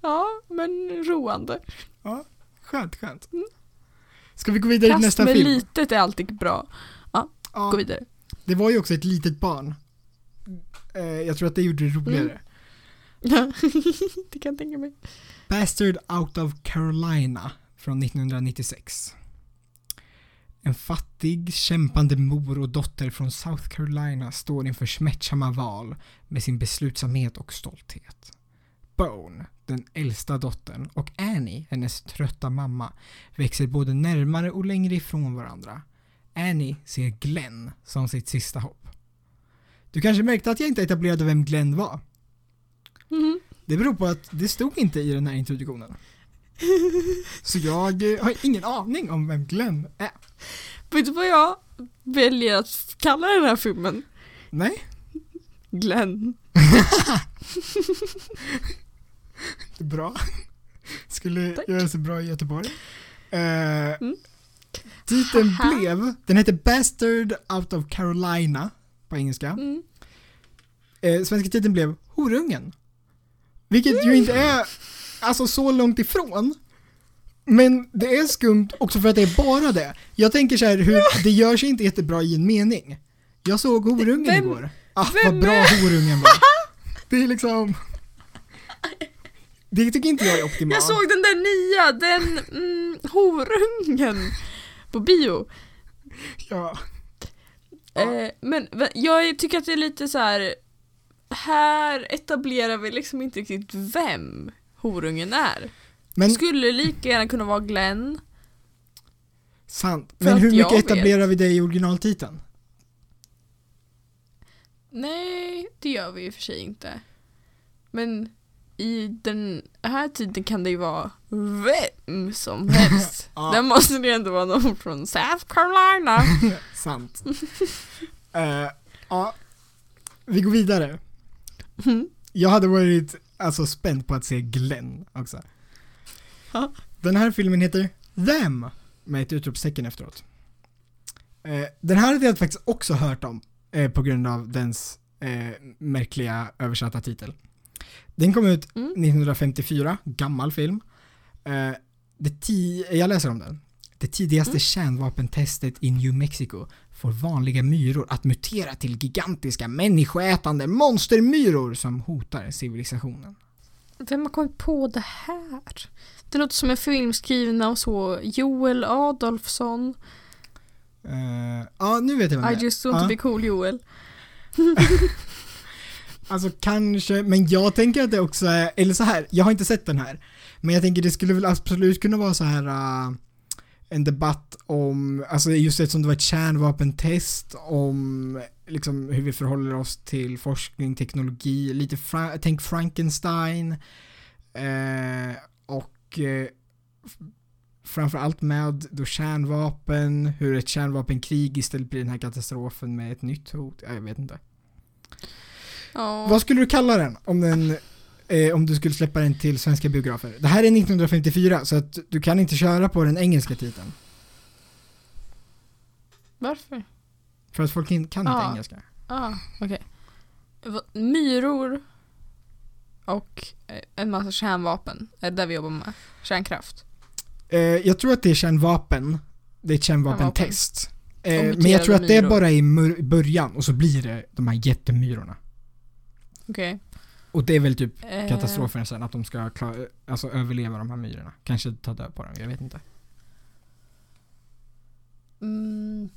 Ja men roande. Skönt, skönt. Ska vi gå vidare till Kast nästa med film? litet är alltid bra. Gå Ja, vidare. det var ju också ett litet barn. Eh, jag tror att det gjorde det roligare. det kan jag tänka mig. Bastard Out of Carolina från 1996. En fattig, kämpande mor och dotter från South Carolina står inför smärtsamma val med sin beslutsamhet och stolthet. Bone, den äldsta dottern, och Annie, hennes trötta mamma, växer både närmare och längre ifrån varandra. Annie ser Glenn som sitt sista hopp. Du kanske märkte att jag inte etablerade vem Glenn var? Mhm. Det beror på att det stod inte i den här introduktionen. Så jag eh, har ingen aning om vem Glenn är. Vet du vad jag väljer att kalla den här filmen? Nej, Glenn. det är bra. Skulle Tack. göra sig bra i Göteborg. Eh, Mm. Titeln blev, den heter Bastard Out of Carolina på engelska. Mm. Eh, svenska titeln blev Horungen. Vilket ju inte är alltså så långt ifrån. Men det är skumt också för att det är bara det. Jag tänker så här, hur, det gör sig inte jättebra i en mening. Jag såg Horungen Vem- igår. Ah, vem vad bra är- Horungen var. Det är liksom... Det tycker inte jag är optimalt. Jag såg den där nya, den mm, horungen på bio. Ja. Eh, men jag tycker att det är lite så här. Här etablerar vi liksom inte riktigt vem horungen är. Men, Skulle lika gärna kunna vara Glenn. sant. Men hur mycket vet. etablerar vi det i originaltiteln? Nej, det gör vi i och för sig inte. Men i den här tiden kan det ju vara vem som helst. Ja. Där måste det ändå vara någon från South Carolina. Sant. Eh, ja, vi går vidare. Mm. Jag hade varit alltså spänd på att se Glenn också. Ja. Den här filmen heter Them med ett utropstecken efteråt. Eh, den här hade jag faktiskt också hört om eh, på grund av dens märkliga översatta titel. Den kom ut Mm. 1954, gammal film. Eh, det ti- jag läser om den. Det tidigaste Mm. kärnvapentestet i New Mexico får vanliga myror att mutera till gigantiska människoätande monstermyror som hotar civilisationen. Vem har kommit på det här? Det låter som en film skriven av så Joel Adolfsson. Eh, ja, nu vet jag vem I det är. just want Ja. to be cool Joel. Alltså kanske, men jag tänker att det också är, eller så här, jag har inte sett den här. Men jag tänker det skulle väl absolut kunna vara så här uh, en debatt om, alltså just eftersom det var ett kärnvapentest, om liksom hur vi förhåller oss till forskning, teknologi, lite fra, tänk Frankenstein uh, och uh, framförallt med då kärnvapen, hur ett kärnvapenkrig istället blir den här katastrofen med ett nytt hot, ja, jag vet inte. Ja. Vad skulle du kalla den om, den eh, om du skulle släppa den till svenska biografer? Det här är 1954 så att du kan inte köra på den engelska titeln. Varför? För att folk in, kan inte Ja. engelska. Ah, okej. Va- Myror och eh, en massa kärnvapen är det vi jobbar med. Kärnkraft. Eh, jag tror att det är kärnvapen. Det är ett kärnvapentest. Eh, men jag tror att det är bara i mur- början och så blir det de här jättemyrorna. Okej. Och det är väl typ Eh, katastrofen sen att de ska klara, alltså överleva de här myrorna. Kanske ta död på dem, jag vet inte. Mm,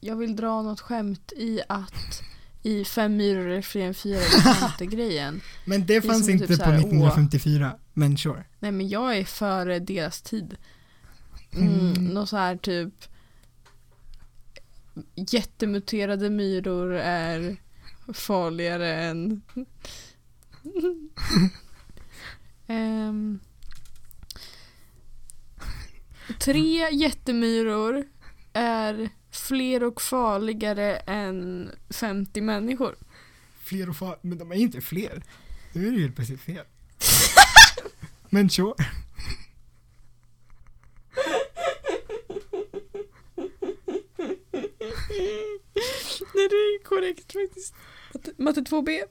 jag vill dra något skämt i att i fem myror är fler än fyra är inte grejen. Men det fanns som inte typ på så här, åh. 1954, men sure. Nej men jag är före deras tid. Mm, Mm. Något så här typ jättemuterade myror är farligare än Ehm, Tre jättemyror är fler och farligare än 50 människor. Fler och far, men de är inte fler. Nu är det ju helt plötsligt fel. men sure. Nej det är korrekt faktiskt. Matte, matte 2B.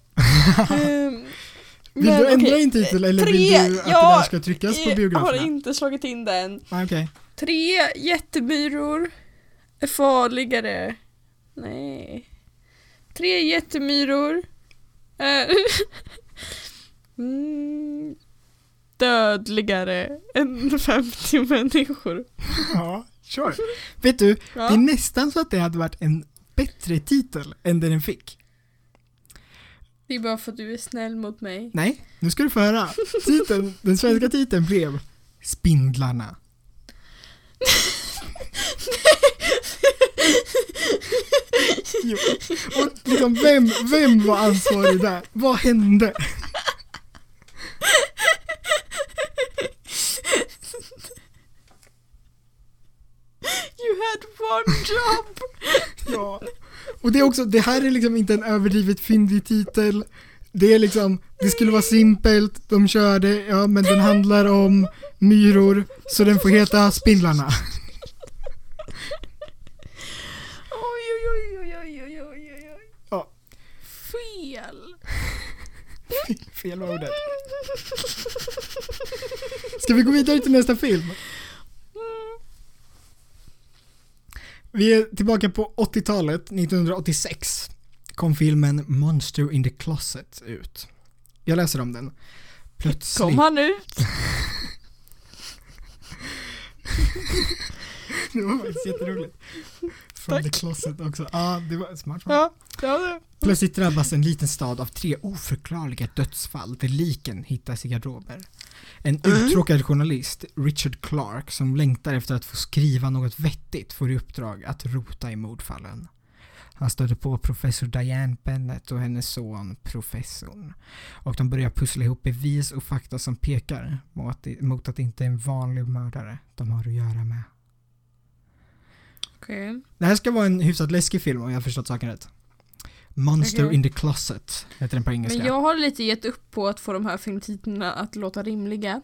Ehm, Vill Men du ändra okej, din titel eller tre, vill du att det ja, där ska tryckas på Jag har biograferna? inte slagit in den. Ah, Okej. Tre jättemyror är farligare. Nej. Tre jättemyror är mm, dödligare än 50 människor. Ja, sure. Vet du, Ja. det är nästan så att det hade varit en bättre titel än den den fick. Det är bara för att du är snäll mot mig. Nej, nu ska du få höra. Titeln, den svenska titeln blev Spindlarna. Jo. Och liksom, vem, vem var ansvarig där? Vad hände? You had one job! Ja. Och det är också, det här är liksom inte en överdrivet fyndig titel. Det är liksom, det skulle vara simpelt, de körde, ja men den handlar om myror, så den får heta Spindlarna. Oj Oj, oj, oj, oj, oj, oj, oj. Ja. Fel. Fel var ordet. Ska vi gå vidare till nästa film? Vi är tillbaka på 80-talet, 1986 kom filmen Monster in the Closet ut. Jag läser om den. Plötsligt... Kom han ut? Det var faktiskt jätteroligt. From the closet också. Ja, det var smart. Ja, ja det. Plötsligt drabbas en liten stad av tre oförklarliga dödsfall där liken hittas i garderober. En uttråkad journalist, Richard Clark, som längtar efter att få skriva något vettigt får i uppdrag att rota i mordfallen. Han stöter på professor Diane Bennett och hennes son, professorn. Och de börjar pussla ihop bevis och fakta som pekar mot att det, inte är en vanlig mördare de har att göra med. Okej. Det här ska vara en hyfsat läskig film om jag har förstått saken rätt. Monster Okej. in the Closet heter den på engelska. Men jag har lite gett upp på att få de här filmtitlarna att låta rimliga.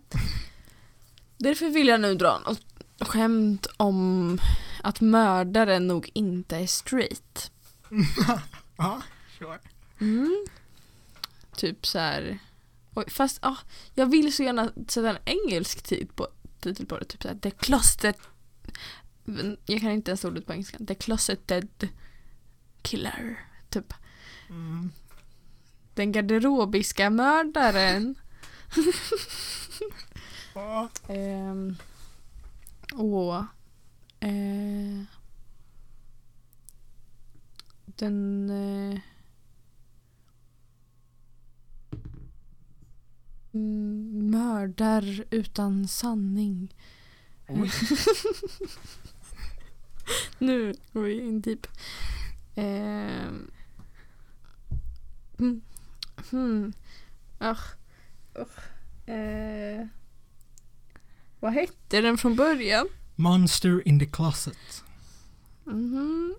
Därför vill jag nu dra något skämt om att mördaren nog inte är straight. ja, sure. Mm. Typ så här. Oj, fast ah, jag vill så gärna sätta en engelsk tid på, titel på det. Typ så här, The Closet... Jag kan inte ens ordet på engelska. The Closeted Killer. Typ. Mm. Den garderobiska mördaren. Ehm, och eh, den eh, mm, mördar utan sanning. Oj. nu går vi in deep. Ehm, mm, hmm, ach, eh, vad hette den från början? Monster in the Closet. Mhm.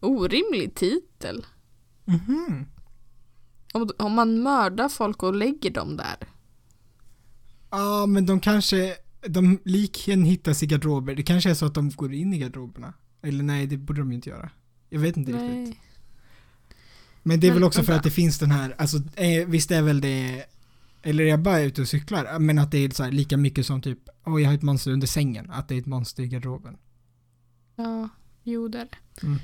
Orimlig titel. Mhm. Om, om man mördar folk och lägger dem där. Ja, men de kanske, de liken hittas i garderober. Det kanske är så att de går in i garderoberna. Eller nej, det borde de ju inte göra. Jag vet inte riktigt. Men det är Men väl också för vänta. att det finns den här, alltså eh, visst är väl det, eller är jag bara ute och cyklar? Men att det är så lika mycket som typ, åh jag har ett monster under sängen, att det är ett monster i garderoben. Ja, jo det är det. Mm.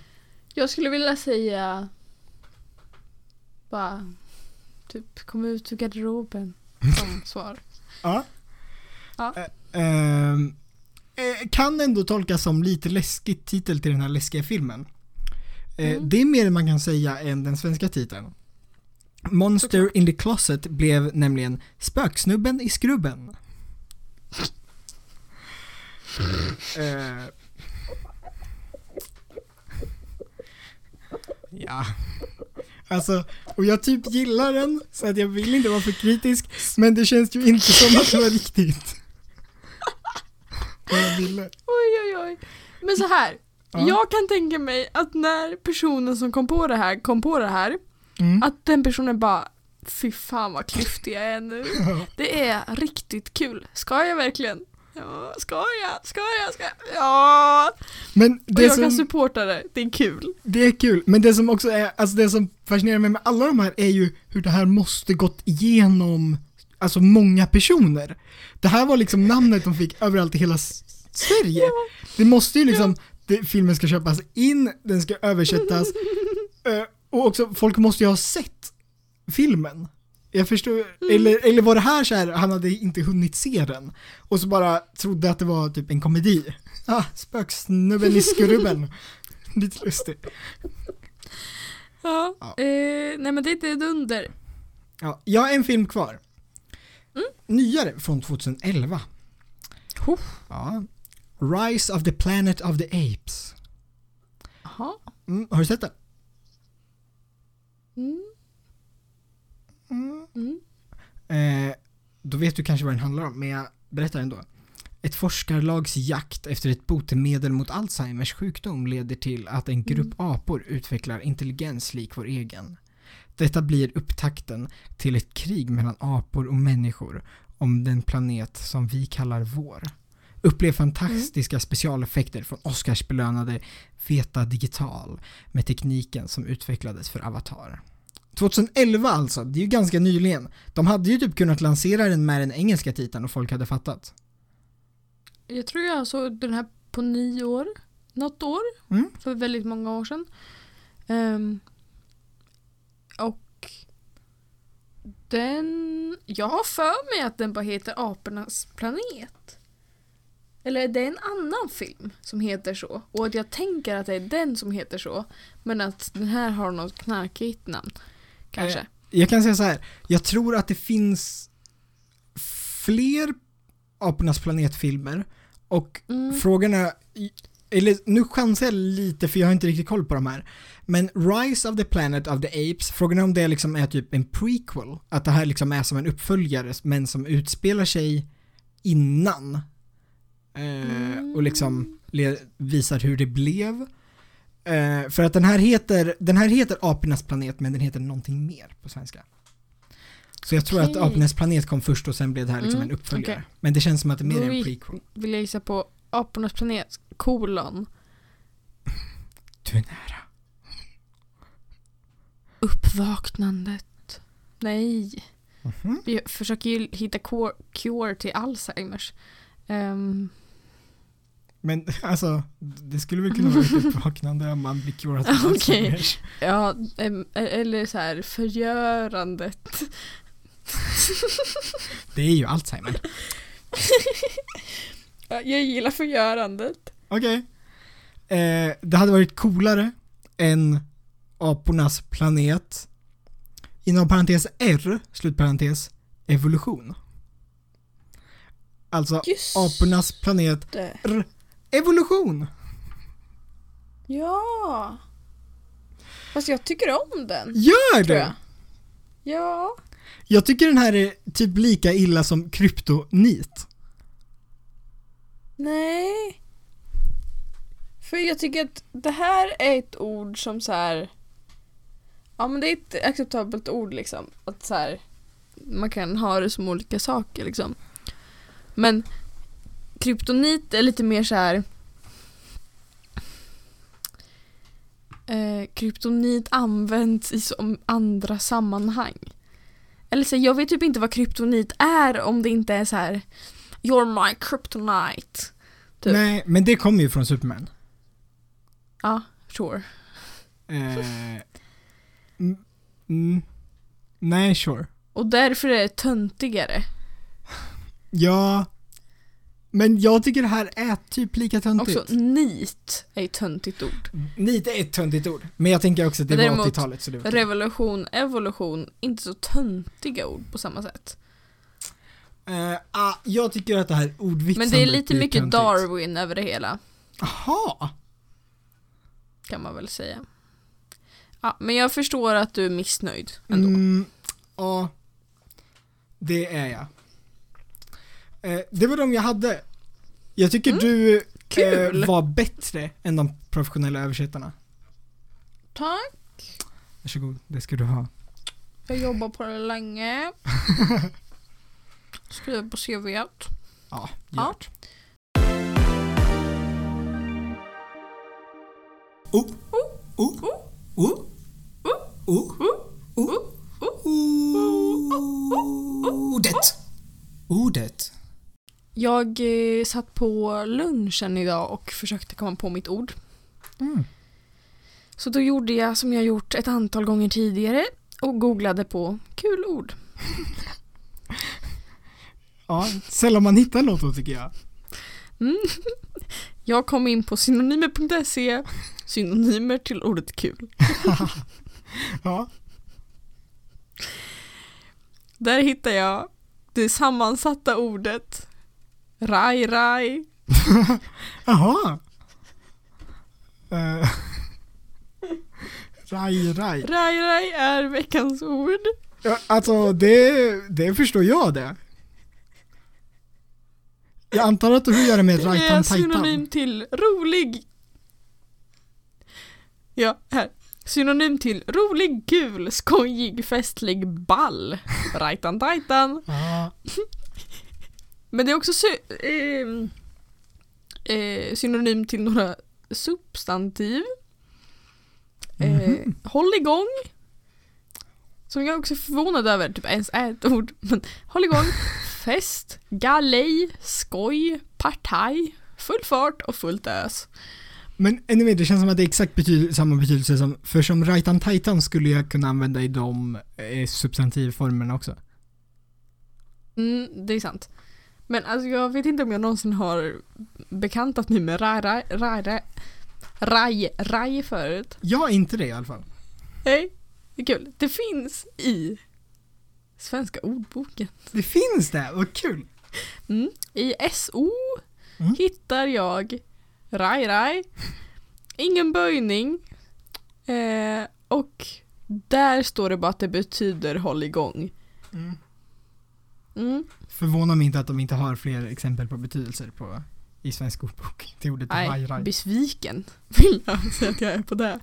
Jag skulle vilja säga bara typ kom ut ur garderoben som svar. Ja. Ja. Ehm, eh, kan ändå tolkas som lite läskig titel till den här läskiga filmen. Eh, Mm. Det är mer man kan säga än den svenska titeln. Monster in the Closet blev nämligen Spöksnubben i skrubben. Eh, ja. Alltså, och jag typ gillar den, så att jag vill inte vara för kritisk, men det känns ju inte som att det var riktigt. Vad jag ville. Oj oj oj. Men så här. Ja. Jag kan tänka mig att när personen som kom på det här kom på det här Mm. att den personen bara Fy fan vad klyftig jag är nu. Det är riktigt kul. Ska jag verkligen Ja, ska jag? Ska jag? Ska jag? Ja! Men Och det jag kan som, supporta det, det är kul. det är kul, men det som också är, alltså det som fascinerar mig med alla de här är ju hur det här måste gått igenom, alltså många personer. Det här var liksom namnet de fick överallt i hela Sverige. Det måste ju liksom, det, filmen ska köpas in, den ska översättas, eh, och också folk måste ju ha sett filmen. Jag förstår, eller, eller var det här så här, han hade inte hunnit se den och så bara trodde att det var typ en komedi. Ah, spöksnubben i skrubben. Lite lustigt. Ja. Ja. Eh, nej men det är ett under. Ja, jag har en film kvar. Mm. Nyare, från 2011. Oh. Ja. Rise of the Planet of the Apes. Jaha. Mm, har du sett den? Mm. Mm. Mm. Eh, då vet du kanske vad den handlar om, men jag berättar ändå. Ett forskarlags jakt efter ett botemedel mot Alzheimers sjukdom leder till att en grupp apor utvecklar intelligens lik vår egen. Detta blir upptakten till ett krig mellan apor och människor om den planet som vi kallar vår. Upplev fantastiska specialeffekter från Oscarsbelönade Veta Digital med tekniken som utvecklades för Avatar. 2011 alltså, det är ju ganska nyligen. De hade ju typ kunnat lansera den med den engelska titeln och folk hade fattat. Jag tror jag såg den här på nio år. Något år. Mm. För väldigt många år sedan. Ehm, och den... Jag har för mig att den bara heter Apornas planet. Eller är det en annan film som heter så? Och att jag tänker att det är den som heter så. Men att den här har något knarkigt namn. Kanske. Eh, Jag kan säga så här. jag tror att det finns fler Apornas planetfilmer och Mm. frågan är, eller nu chansar jag lite för jag har inte riktigt koll på de här. Men Rise of the Planet of the Apes, frågan är om det liksom är typ en prequel, att det här liksom är som en uppföljare men som utspelar sig innan. Eh, och liksom visar hur det blev. Eh, för att den här heter, den här heter Apornas planet men den heter någonting mer på svenska. Så jag tror att. Apornas planet kom först och sen blev det här liksom Mm, en uppföljare. okej. Men det känns som att det mer är en Ui. prequel. Vill jag gissa på Apornas planet, kolon, Du är nära. uppvaknandet. Nej. Mhm. Vi försöker ju hitta cure, till Alzheimers. Ehm, Men alltså, det skulle väl kunna vara ett uppvaknande om man blir curad av. Alzheimers. ja, em, eller så här förgörandet. Det är ju Alzheimer. Ja, Jag gillar förgörandet. Okej. Eh, det hade varit coolare än apornas planet. Inom parentes R, slutparentes, evolution. Alltså Just apornas planet. R, evolution. Ja. Fast jag tycker om den. Gör jag. Ja. Jag tycker den här är typ lika illa som kryptonit. Nej. För jag tycker att det här är ett ord som så här. Ja men det är ett acceptabelt ord liksom. Att så här. Man kan ha det som olika saker liksom. Men kryptonit är lite mer så här. Eh, kryptonit används i som andra sammanhang. Eller så, jag vet typ inte vad kryptonit är om det inte är så här. You're my kryptonite. Typ. Nej, men det kommer ju från Superman. Ja, sure. Eh, mm, nej, sure. Och därför är det töntigare. Ja, men jag tycker det här är typ lika töntigt. Också nit är ett töntigt ord. Nit är ett töntigt ord, men jag tänker också att det Men var däremot, 80-talet så det var. Revolution, evolution, inte så töntiga ord på samma sätt. Eh, ah, Jag tycker att det här ordvitsandet Men det är lite mycket töntigt. Darwin över det hela, Jaha! kan man väl säga. Ja, men jag förstår att du är missnöjd ändå. Mm, ja, det är jag. Eh, det var de jag hade. Jag tycker du Mm, kul. eh, var bättre än de professionella översättarna. Tack. Varsågod, det ska du ha. Jag jobbar på det länge. Skriver på CVt. Ja, Ja. gjort. Oh, oh, oh, oh, oh, Ordet. Ordet. Jag eh, satt på lunchen idag och försökte komma på mitt ord. Mm. Så då gjorde jag som jag gjort ett antal gånger tidigare och googlade på kul ord. Ja, sällan man hittar något tycker jag. Mm. Jag kom in på synonymer.se, synonymer till ordet kul. Ja. Där hittar jag det sammansatta ordet raj raj. Jaha. Uh. Raj, raj. Raj raj är veckans ord. Ja, alltså det, det förstår jag det. Jag antar att du gör det med Det är rajtan synonym tajtan. till rolig. Ja, här. Synonym till rolig, kul, skojig, festlig, ball. Rajtan tajtan. Men det är också sy- ehm, eh, synonym till några substantiv. Eh, Mhm. Håll igång. Som jag också är förvånad över, typ ens är ett ord. Men håll igång. Fest, galej, skoj, partaj, full fart och fullt ös. Men anyway, det känns som att det är exakt bety- samma betydelse som, för som rajtan tajtan skulle jag kunna använda i de eh, substantivformerna också. Mm, det är sant. Men alltså jag vet inte om jag någonsin har bekantat mig med raj, raj, raj förut. Jag är inte det i alla fall. Nej, det är kul. Det finns i Svenska ordboken. Det finns det, vad kul! Mm. I SO Mm. hittar jag raj, raj, ingen böjning eh, och där står det bara att det betyder håll igång. Mm. Mm. Förvånar mig inte att de inte har fler exempel på betydelser på, i svensk ordbok till ordet raj, Nej, raj. besviken vill jag säga att jag är på det.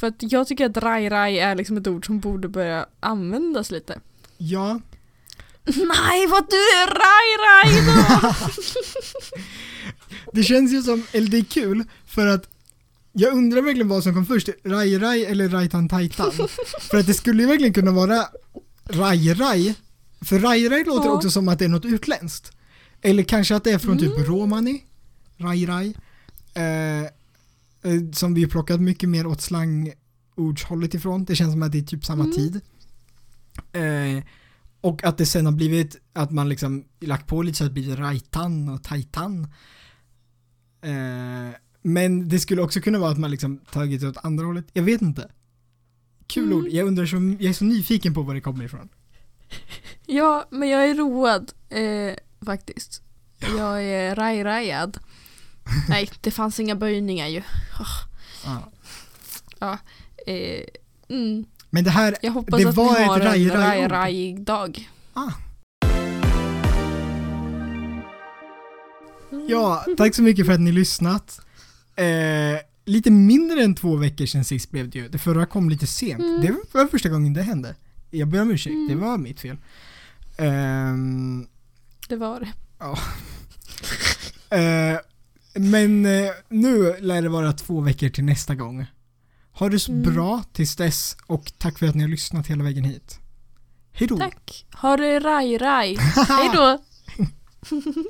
För att jag tycker att raj raj är liksom ett ord som borde börja användas lite. Ja, Nej, vad du är raj raj då! det känns ju som, eller det är kul, för att jag undrar verkligen vad som kom först, raj raj eller rajtan tajtan? för att det skulle ju verkligen kunna vara raj raj, för raj raj låter Ja. också som att det är något utländskt. Eller kanske att det är från typ Mm. romani, raj raj. Eh, eh, som vi plockat mycket mer åt slangordshållet ifrån. Det känns som att det är typ samma Mm. tid. Eh, och att det sen har blivit att man liksom lagt på lite så att det blir rajtan och tajtan. Eh, men det skulle också kunna vara att man liksom tagit det åt andra hållet. Jag vet inte. Kul Mm. ord. Jag undrar så, jag är så nyfiken på var det kommer ifrån. Ja, men jag är road eh, faktiskt. Jag är raj-rajad. Nej, det fanns inga böjningar ju. Ja. Eh, mm. Men det här, Jag hoppas Det att var ni ett har en raj-raj-ord. raj-rajig dag. Ah. Mm. ja, tack så mycket för att ni lyssnat. Eh, lite mindre än två veckor sedan sist blev det ju. Det förra kom lite sent. Mm. Det var första gången det hände. Jag ber om ursäkt, Mm. det var mitt fel. Ehm, Det var det. Eh, men eh, nu lär det vara två veckor till nästa gång. Ha det så Mm. bra tills dess och tack för att ni har lyssnat hela vägen hit. Hejdå! Tack. Ha det raj-raj. Hej då.